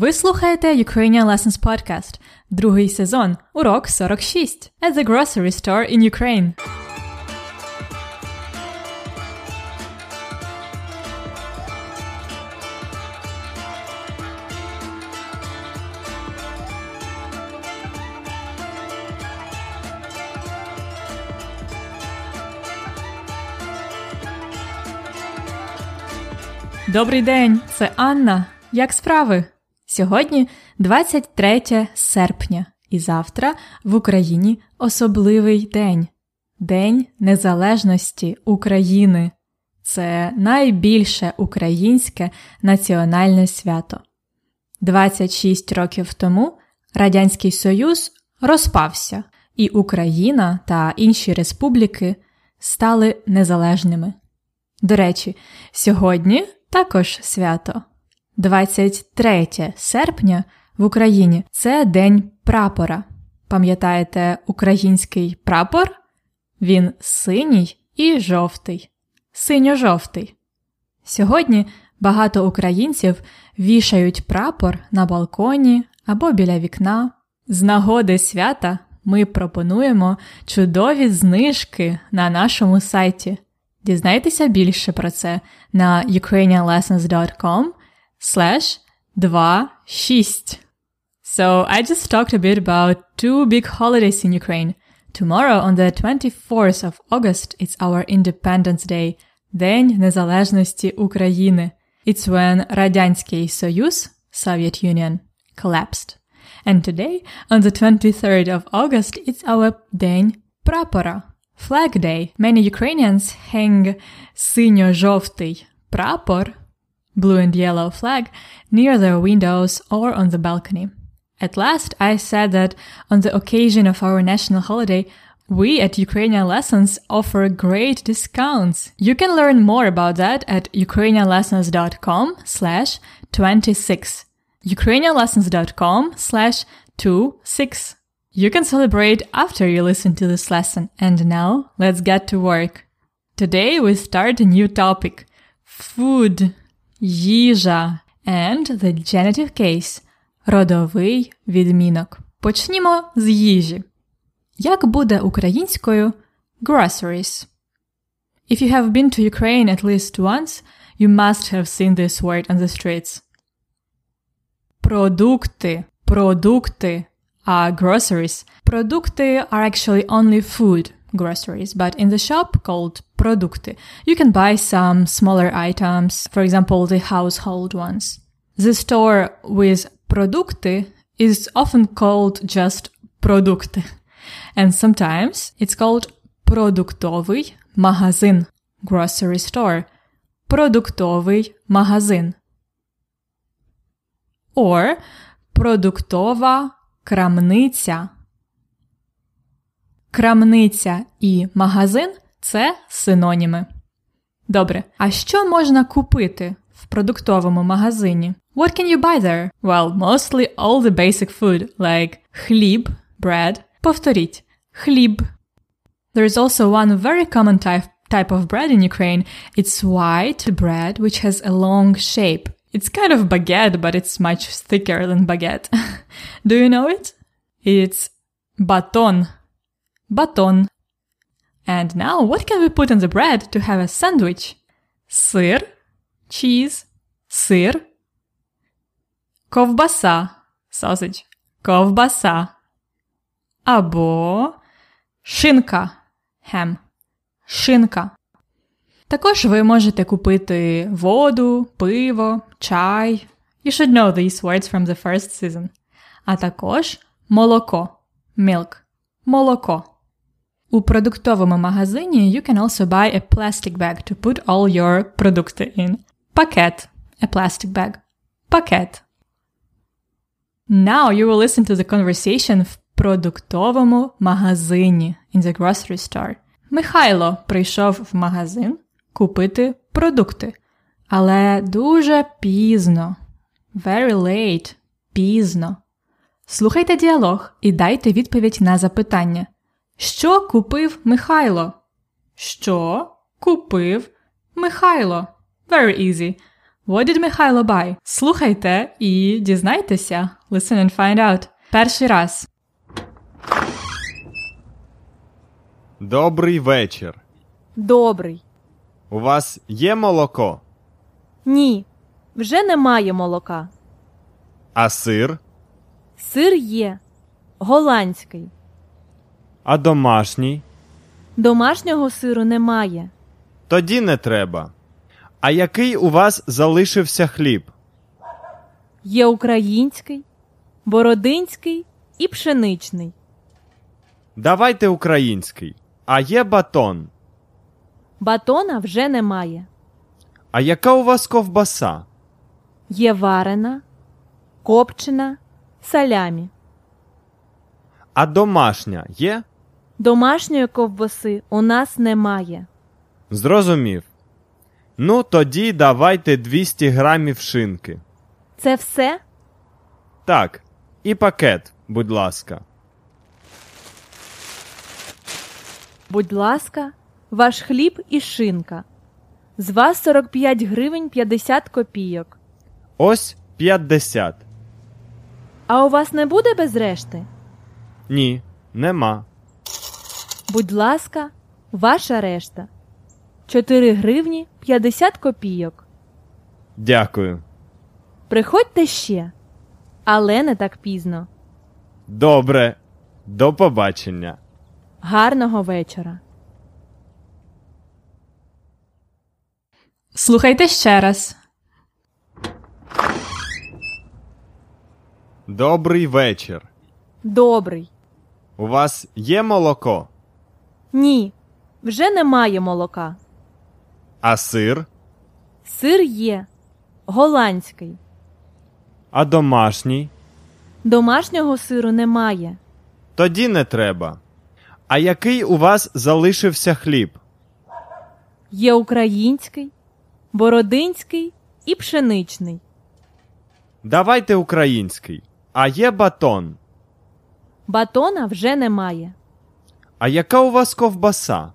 Ви слухаєте Ukrainian Lessons Podcast, другий сезон, урок 46 at the grocery store in Ukraine. Добрий день, це Анна. Як справи? Сьогодні 23 серпня, і завтра в Україні особливий день День Незалежності України. Це найбільше українське національне свято. 26 років тому Радянський Союз розпався, і Україна та інші республіки стали незалежними. До речі, сьогодні також свято. 23 серпня в Україні це День прапора. Пам'ятаєте український прапор? Він синій і жовтий. Синьо-жовтий. Сьогодні багато українців вішають прапор на балконі або біля вікна. З нагоди свята ми пропонуємо чудові знижки на нашому сайті. Дізнайтеся більше про це на ukrainianlessons.com slash 26. So I just talked a bit about two big holidays in Ukraine. Tomorrow on the 24th of August it's our Independence Day, День Незалежності України. It's when Радянський Союз, Soviet Union, collapsed. And today, on the 23rd of August, it's our День Прапора, Flag Day. Many Ukrainians hang синьо-жовтий прапор blue and yellow flag near their windows or on the balcony. At last, I said that on the occasion of our national holiday, we at Ukrainian Lessons offer great discounts. You can learn more about that at ukrainianlessons.com slash 26. ukrainianlessons.com slash 26. You can celebrate after you listen to this lesson. And now, let's get to work. Today we start a new topic. Food. Їжа and the genitive case родовий відмінок. Почнімо з їжі. Як буде українською groceries? If you have been to Ukraine at least once, you must have seen this word on the streets. Продукти, продукти are groceries. Продукти are actually only food groceries, but in the shop called Produkty, you can buy some smaller items, for example, the household ones. The store with Produkty is often called just Produkty. And sometimes it's called Produktowy Magazyn" grocery store. Produktowy Magazyn," Or Produktowa kramnica, Крамниця і магазин це синоніми. Добре. А що можна купити в продуктовому магазині? What can you buy there? Well, mostly all the basic food, like хліб, bread. Повторіть. Хліб. There is also one very common type, type of bread in Ukraine. It's white bread, which has a long shape. It's kind of baguette, but it's much thicker than baguette. Do you know it? It's baton. Baton. And now what can we put on the bread to have a sandwich? Сир, cheese, сир. Ковбаса, sausage, ковбаса. Або шинка, ham, шинка. Також ви можете купити воду, пиво, чай. You should know these words from the first season. А також молоко, milk, молоко. У продуктовому магазині you can also buy a plastic bag to put all your продукти in. Пакет. A plastic bag. Пакет. Now you will listen to the conversation в продуктовому магазині in the grocery store. Михайло прийшов в магазин купити продукти. Але дуже пізно. Very late. Пізно. Слухайте діалог і дайте відповідь на запитання. Що купив Михайло? Що купив Михайло? Very easy. What did Михайло buy? Слухайте і дізнайтеся. Listen and find out. Перший раз. Добрий вечір. Добрий. У вас є молоко? Ні. Вже немає молока. А сир? Сир є. Голландський. А домашній? Домашнього сиру немає. Тоді не треба. А який у вас залишився хліб? Є український, бородинський і пшеничний. Давайте український. А є батон. Батона вже немає. А яка у вас ковбаса? Є варена, копчена, салямі. А домашня є? Домашньої ковбаси у нас немає. Зрозумів. Ну, тоді давайте 200 грамів шинки. Це все? Так, і пакет, будь ласка. Будь ласка, ваш хліб і шинка. З вас 45 гривень 50 копійок. Ось 50. А у вас не буде без решти? Ні, нема. Будь ласка, ваша решта. 4 гривні 50 копійок. Дякую. Приходьте ще, але не так пізно. Добре. До побачення. Гарного вечора. Слухайте ще раз. Добрий вечір. Добрий. У вас є молоко? Ні, вже немає молока. А сир? Сир є. Голландський. А домашній? Домашнього сиру немає. Тоді не треба. А який у вас залишився хліб? Є український, бородинський і пшеничний. Давайте український. А є батон. Батона вже немає. А яка у вас ковбаса?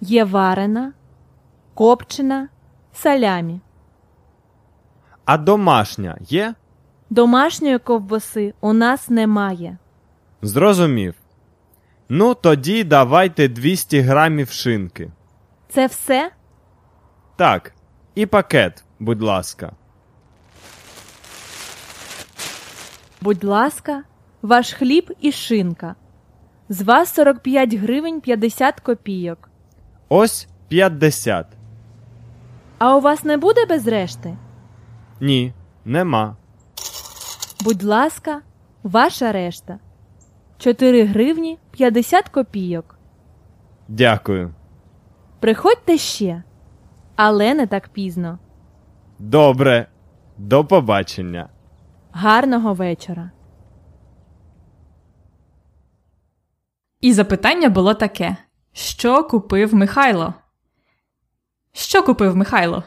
Є варена, копчена, салямі. А домашня є? Домашньої ковбаси у нас немає. Зрозумів. Ну, тоді давайте 200 грамів шинки. Це все? Так, і пакет, будь ласка. Будь ласка, ваш хліб і шинка. З вас 45 гривень 50 копійок. Ось 50. А у вас не буде без решти? Ні, нема. Будь ласка, ваша решта. 4 гривні 50 копійок. Дякую. Приходьте ще, але не так пізно. Добре. До побачення. Гарного вечора. І запитання було таке: Що купив Михайло? Що купив Михайло?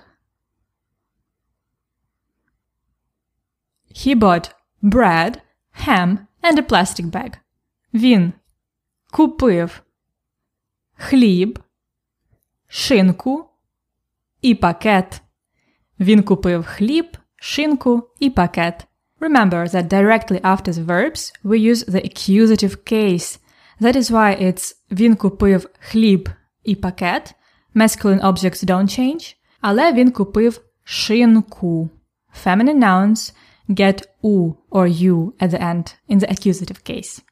He bought bread, ham and a plastic bag. Він купив хліб, шинку і пакет. Він купив хліб, шинку і пакет. Remember that directly after the verbs we use the accusative case. That is why it's він купив хліб і пакет. Masculine objects don't change. Але він купив шинку. Feminine nouns get u or you at the end in the accusative case.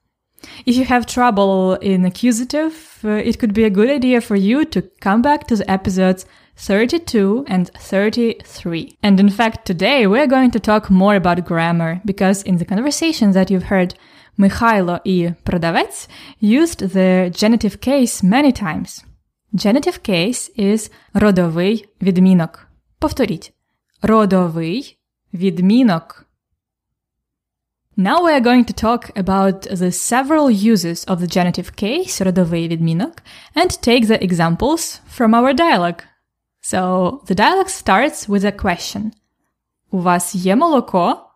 If you have trouble in accusative, uh, it could be a good idea for you to come back to the episodes 32 and 33. And in fact, today we're going to talk more about grammar because in the conversations that you've heard, Михайло і продавець used the genitive case many times. Genitive case is родовий відмінок. Повторіть. Родовий відмінок. Now we are going to talk about the several uses of the genitive case, родовий відмінок, and take the examples from our dialogue. So, the dialogue starts with a question. У вас є молоко?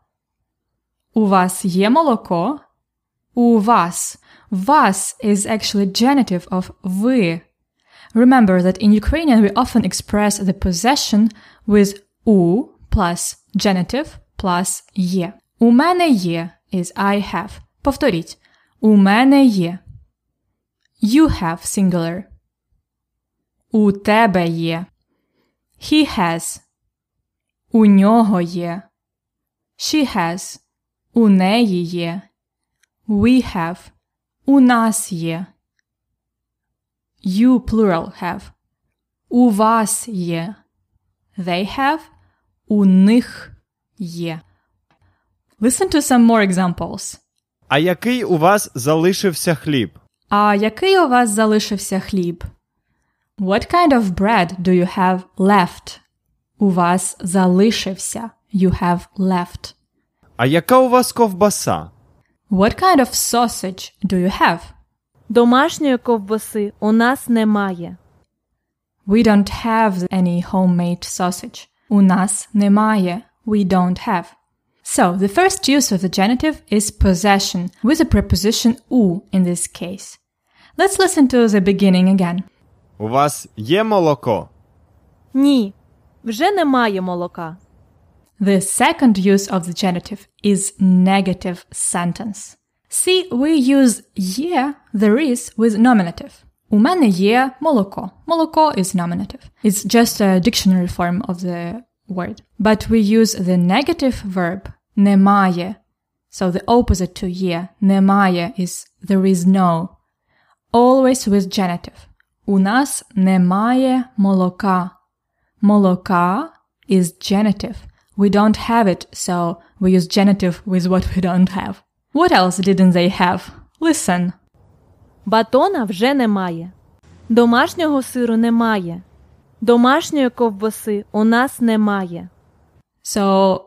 У вас є молоко? У вас. Вас is actually genitive of ви. Remember that in Ukrainian we often express the possession with u plus genitive plus є. У мене є is I have. Повторіть. У мене є. You have singular. У тебе є. He has. У нього є. She has. У неї є. We have. У нас є. You plural have. У вас є. They have. У них є. Listen to some more examples. А який у вас залишився хліб? А який у вас залишився хліб? What kind of bread do you have left? У вас залишився. You have left. А яка у вас ковбаса? What kind of sausage do you have? Домашньої ковбаси у нас немає. We don't have any homemade sausage. У нас немає. We don't have. So, the first use of the genitive is possession with the preposition u in this case. Let's listen to the beginning again. У вас є молоко? Ні, вже немає молока. The second use of the genitive is negative sentence. See, we use є, there is with nominative. У мене є молоко. Молоко is nominative. It's just a dictionary form of the word. But we use the negative verb немає. So the opposite to є, немає is there is no. Always with genitive. У нас немає молока. Молока is genitive. We don't have it, so we use genitive with what we don't have. What else didn't they have? Listen. Батона вже немає. Домашнього сиру немає. Домашньої ковбаси у нас немає. So,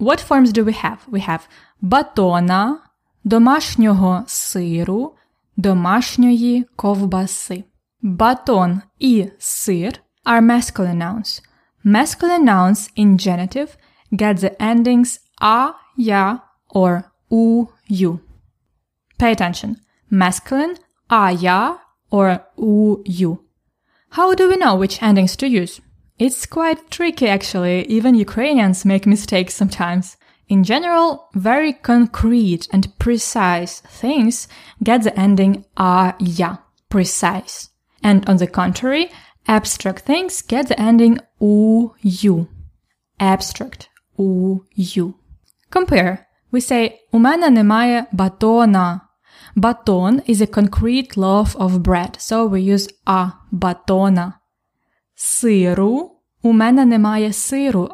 what forms do we have? We have батона, домашнього сиру, домашньої ковбаси. Батон і сир are masculine nouns. Masculine nouns in genitive get the endings a, ya, or u, you. Pay attention. Masculine, a, ya, or u, you. How do we know which endings to use? It's quite tricky actually, even Ukrainians make mistakes sometimes. In general, very concrete and precise things get the ending a, ya, precise. And on the contrary, abstract things get the ending u, you, abstract, u, you. Compare. We say, у мене немає батона. Baton is a concrete loaf of bread, so we use a батона. Сиру. У мене немає сиру.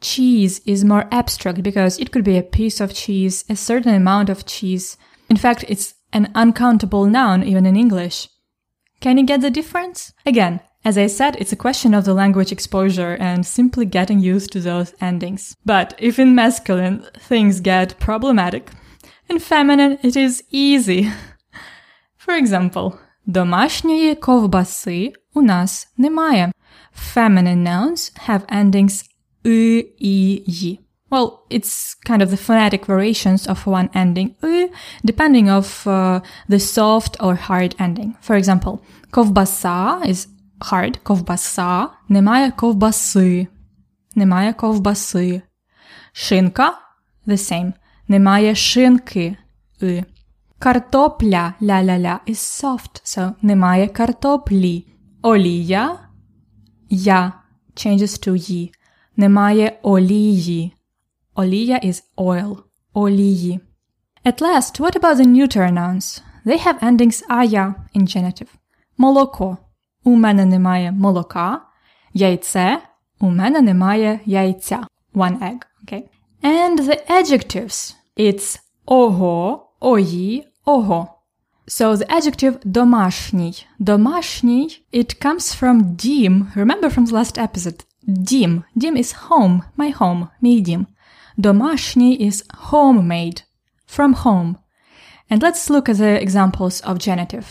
Cheese is more abstract because it could be a piece of cheese, a certain amount of cheese. In fact, it's an uncountable noun even in English. Can you get the difference? Again, as I said, it's a question of the language exposure and simply getting used to those endings. But if in masculine things get problematic, in feminine it is easy. For example, домашньої ковбаси у нас немає. Feminine nouns have endings y, i, yi. Well, it's kind of the phonetic variations of one ending y, depending of uh, the soft or hard ending. For example, ковбаса is hard, ковбаса, немає ковбаси, немає ковбаси. Шинка, the same, немає шинки, y. Картопля, ля-ля-ля, is soft, so немає картоплі. Олія, я, changes to yi. Немає олії. Олія is oil. Олії. At last, what about the neuter nouns? They have endings ая in genitive. Молоко. У мене немає молока. Яйце. У мене немає яйця. One egg. Okay. And the adjectives. It's ого, ої, ого. So the adjective домашній. Домашній, it comes from дім. Remember from the last episode. Дім. Дім is home, my home, мій дім. Домашній is homemade, from home. And let's look at the examples of genitive.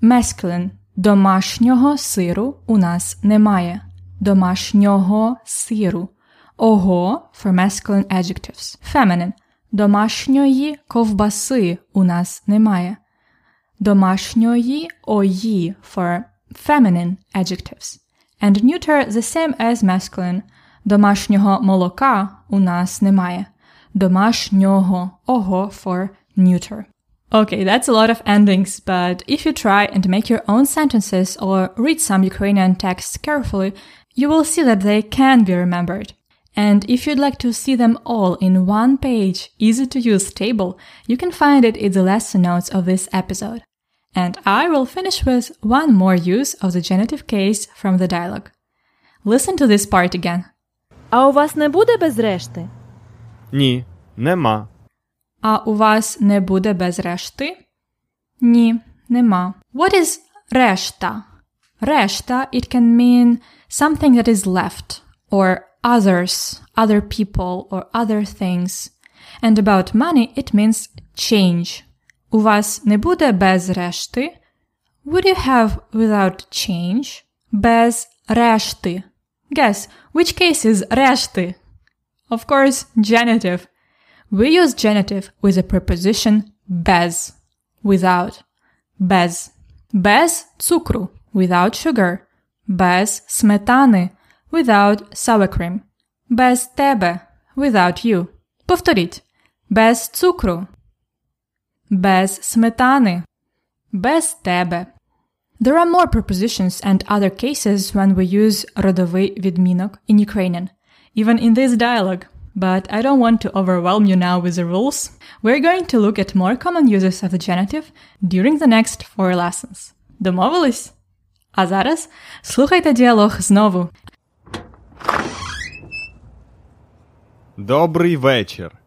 Masculine. Домашнього сиру у нас немає. Домашнього сиру. Ого for masculine adjectives. Feminine. Домашньої ковбаси у нас немає. Домашньої ої for feminine adjectives. And neuter the same as masculine. Домашнього молока у нас немає. Домашнього ого for neuter. Okay, that's a lot of endings, but if you try and make your own sentences or read some Ukrainian texts carefully, you will see that they can be remembered. And if you'd like to see them all in one page, easy to use table, you can find it in the lesson notes of this episode. And I will finish with one more use of the genitive case from the dialogue. Listen to this part again. А у вас не буде без решти? Ні, нема. А у вас не буде без решти? Ні, нема. What is решта? Решта, it can mean something that is left, or others, other people, or other things. And about money, it means change. У вас не буде без решти? Would you have without change? Без решти. Guess, which case is решти? Of course, genitive. We use genitive with the preposition без, without, без. Без цукру, without sugar. Без сметани, without sour cream. Без тебе, without you. Повторіть. Без цукру. Без сметани. Без тебе. There are more prepositions and other cases when we use родовий відмінок in Ukrainian, even in this dialogue. But I don't want to overwhelm you now with the rules. We're going to look at more common uses of the genitive during the next four lessons. Домовились? А зараз слухайте діалог знову. Добрий вечір.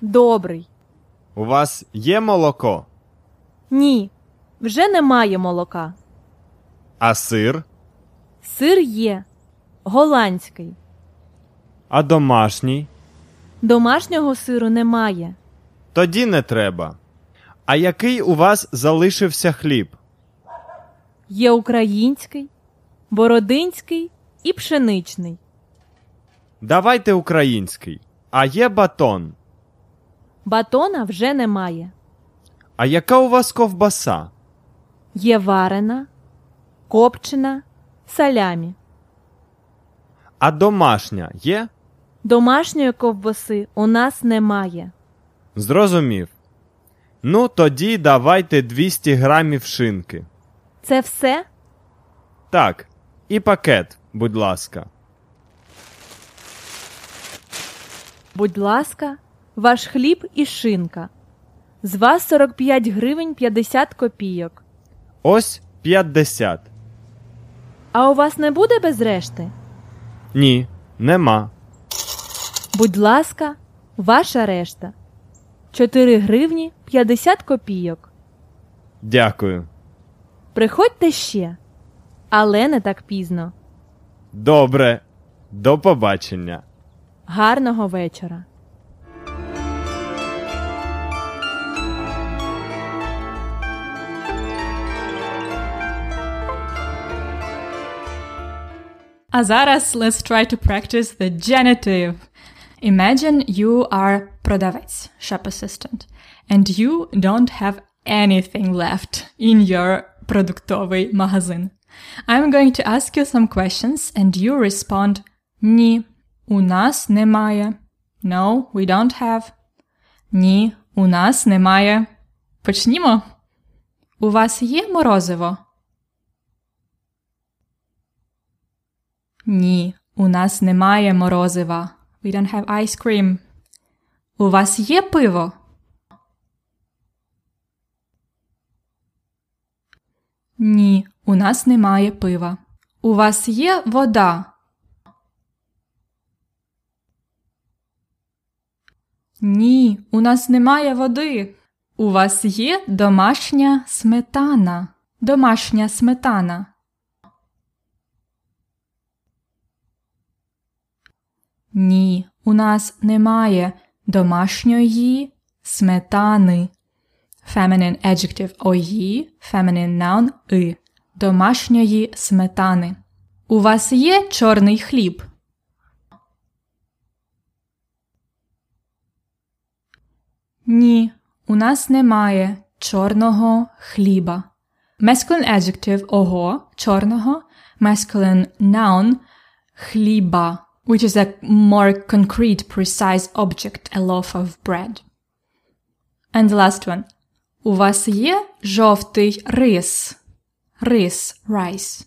Добрий. У вас є молоко? Ні, вже немає молока. А сир? Сир є. Голландський. А домашній? Домашнього сиру немає. Тоді не треба. А який у вас залишився хліб? Є український, бородинський і пшеничний. Давайте український. А є батон. Батона вже немає. А яка у вас ковбаса? Є варена, копчена, салямі. А домашня є? Домашньої ковбаси у нас немає. Зрозумів. Ну, тоді давайте 200 грамів шинки. Це все? Так, і пакет, будь ласка. Будь ласка, ваш хліб і шинка. З вас 45 гривень 50 копійок. Ось 50. А у вас не буде без решти? Ні, нема. Будь ласка, ваша решта. 4 гривні 50 копійок. Дякую. Приходьте ще, але не так пізно. Добре. До побачення. Гарного вечора. А зараз let's try to practice the genitive. Imagine you are продавець, shop assistant, and you don't have anything left in your продуктовий магазин. I'm going to ask you some questions and you respond Ні, у нас немає. No, we don't have. Ні, у нас немає. Почнімо. У вас є морозиво? Ні, у нас немає морозива. We don't have ice cream. У вас є пиво? Ні, у нас немає пива. У вас є вода? Ні, у нас немає води. У вас є домашня сметана. Домашня сметана. Ні, у нас немає домашньої сметани. Feminine adjective ої, feminine noun и. Домашньої сметани. У вас є чорний хліб? Ні, у нас немає чорного хліба. Masculine adjective ого, чорного, masculine noun хліба. Which is a more concrete, precise object, a loaf of bread. And the last one. У вас є жовтий рис? Рис, rice.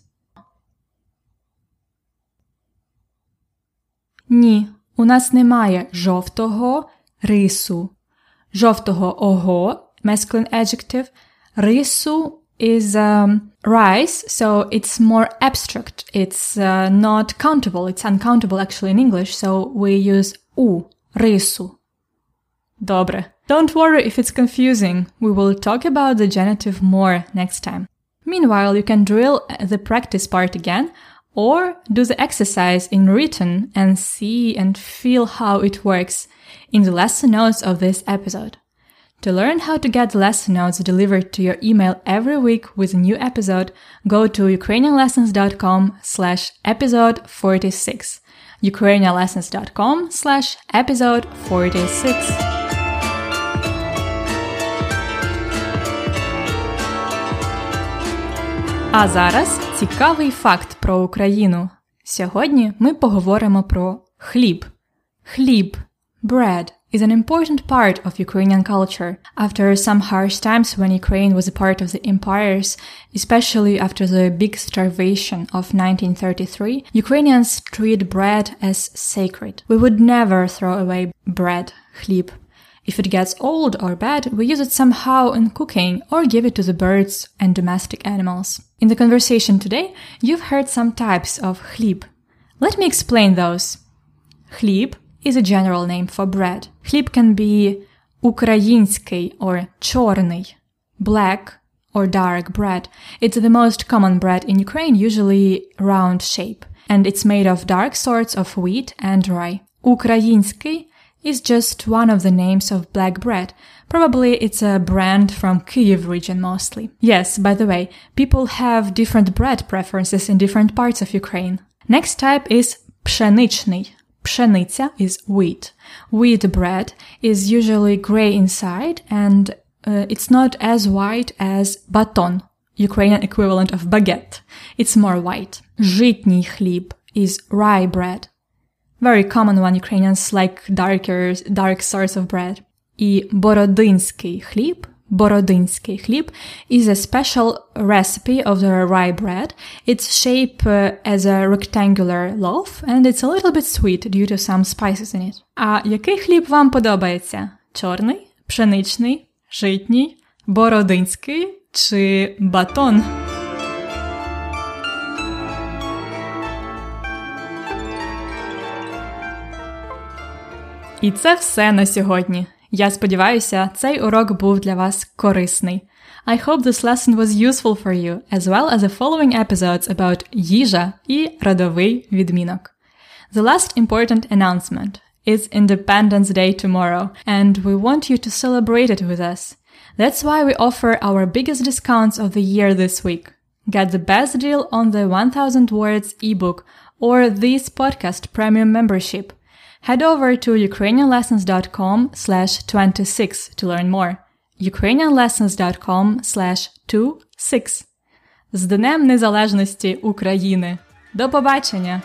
Ні, у нас немає жовтого рису. Жовтого ого, masculine adjective. Рису is um, so it's more abstract. It's uh, not countable. It's uncountable actually in English. So we use u rysu. Dobre. Don't worry if it's confusing. We will talk about the genitive more next time. Meanwhile, you can drill the practice part again or do the exercise in written and see and feel how it works in the lesson notes of this episode. To learn how to get lesson notes delivered to your email every week with a new episode, go to ukrainianlessons.com slash episode 46. ukrainianlessons.com slash episode 46. А зараз цікавий факт про Україну. Сьогодні ми поговоримо про хліб. Хліб, bread, is an important part of Ukrainian culture. After some harsh times when Ukraine was a part of the empires, especially after the big starvation of 1933, Ukrainians treat bread as sacred. We would never throw away bread, хліб. If it gets old or bad, we use it somehow in cooking or give it to the birds and domestic animals. In the conversation today, you've heard some types of хліб. Let me explain those. Хліб is a general name for bread. Хліб can be український or чорний, black or dark bread. It's the most common bread in Ukraine, usually round shape, and it's made of dark sorts of wheat and rye. Український is just one of the names of black bread. Probably it's a brand from Kyiv region mostly. Yes, by the way, people have different bread preferences in different parts of Ukraine. Next type is pшеничний. Pshenica is wheat. Wheat bread is usually gray inside and uh, it's not as white as baton, Ukrainian equivalent of baguette. It's more white. Житній хліб is rye bread. Very common one Ukrainians like darker, dark sorts of bread. І бородинський хліб Borodinski chleb is a special recipe of the rye bread. It's shaped uh, as a rectangular loaf and it's a little bit sweet due to some spices in it. А який хліб вам подобається? Чорний, пшеничний, житній, бородинський чи батон? І це все на сьогодні. Я сподіваюся, цей урок був для вас корисний. I hope this lesson was useful for you, as well as the following episodes about їжа і родовий відмінок. The last important announcement is Independence Day tomorrow, and we want you to celebrate it with us. That's why we offer our biggest discounts of the year this week. Get the best deal on the 1000 words ebook or this podcast premium membership – Head over to ukrainianlessons.com slash 26 to learn more. ukrainianlessons.com slash 26. З Днем Незалежності України! До побачення!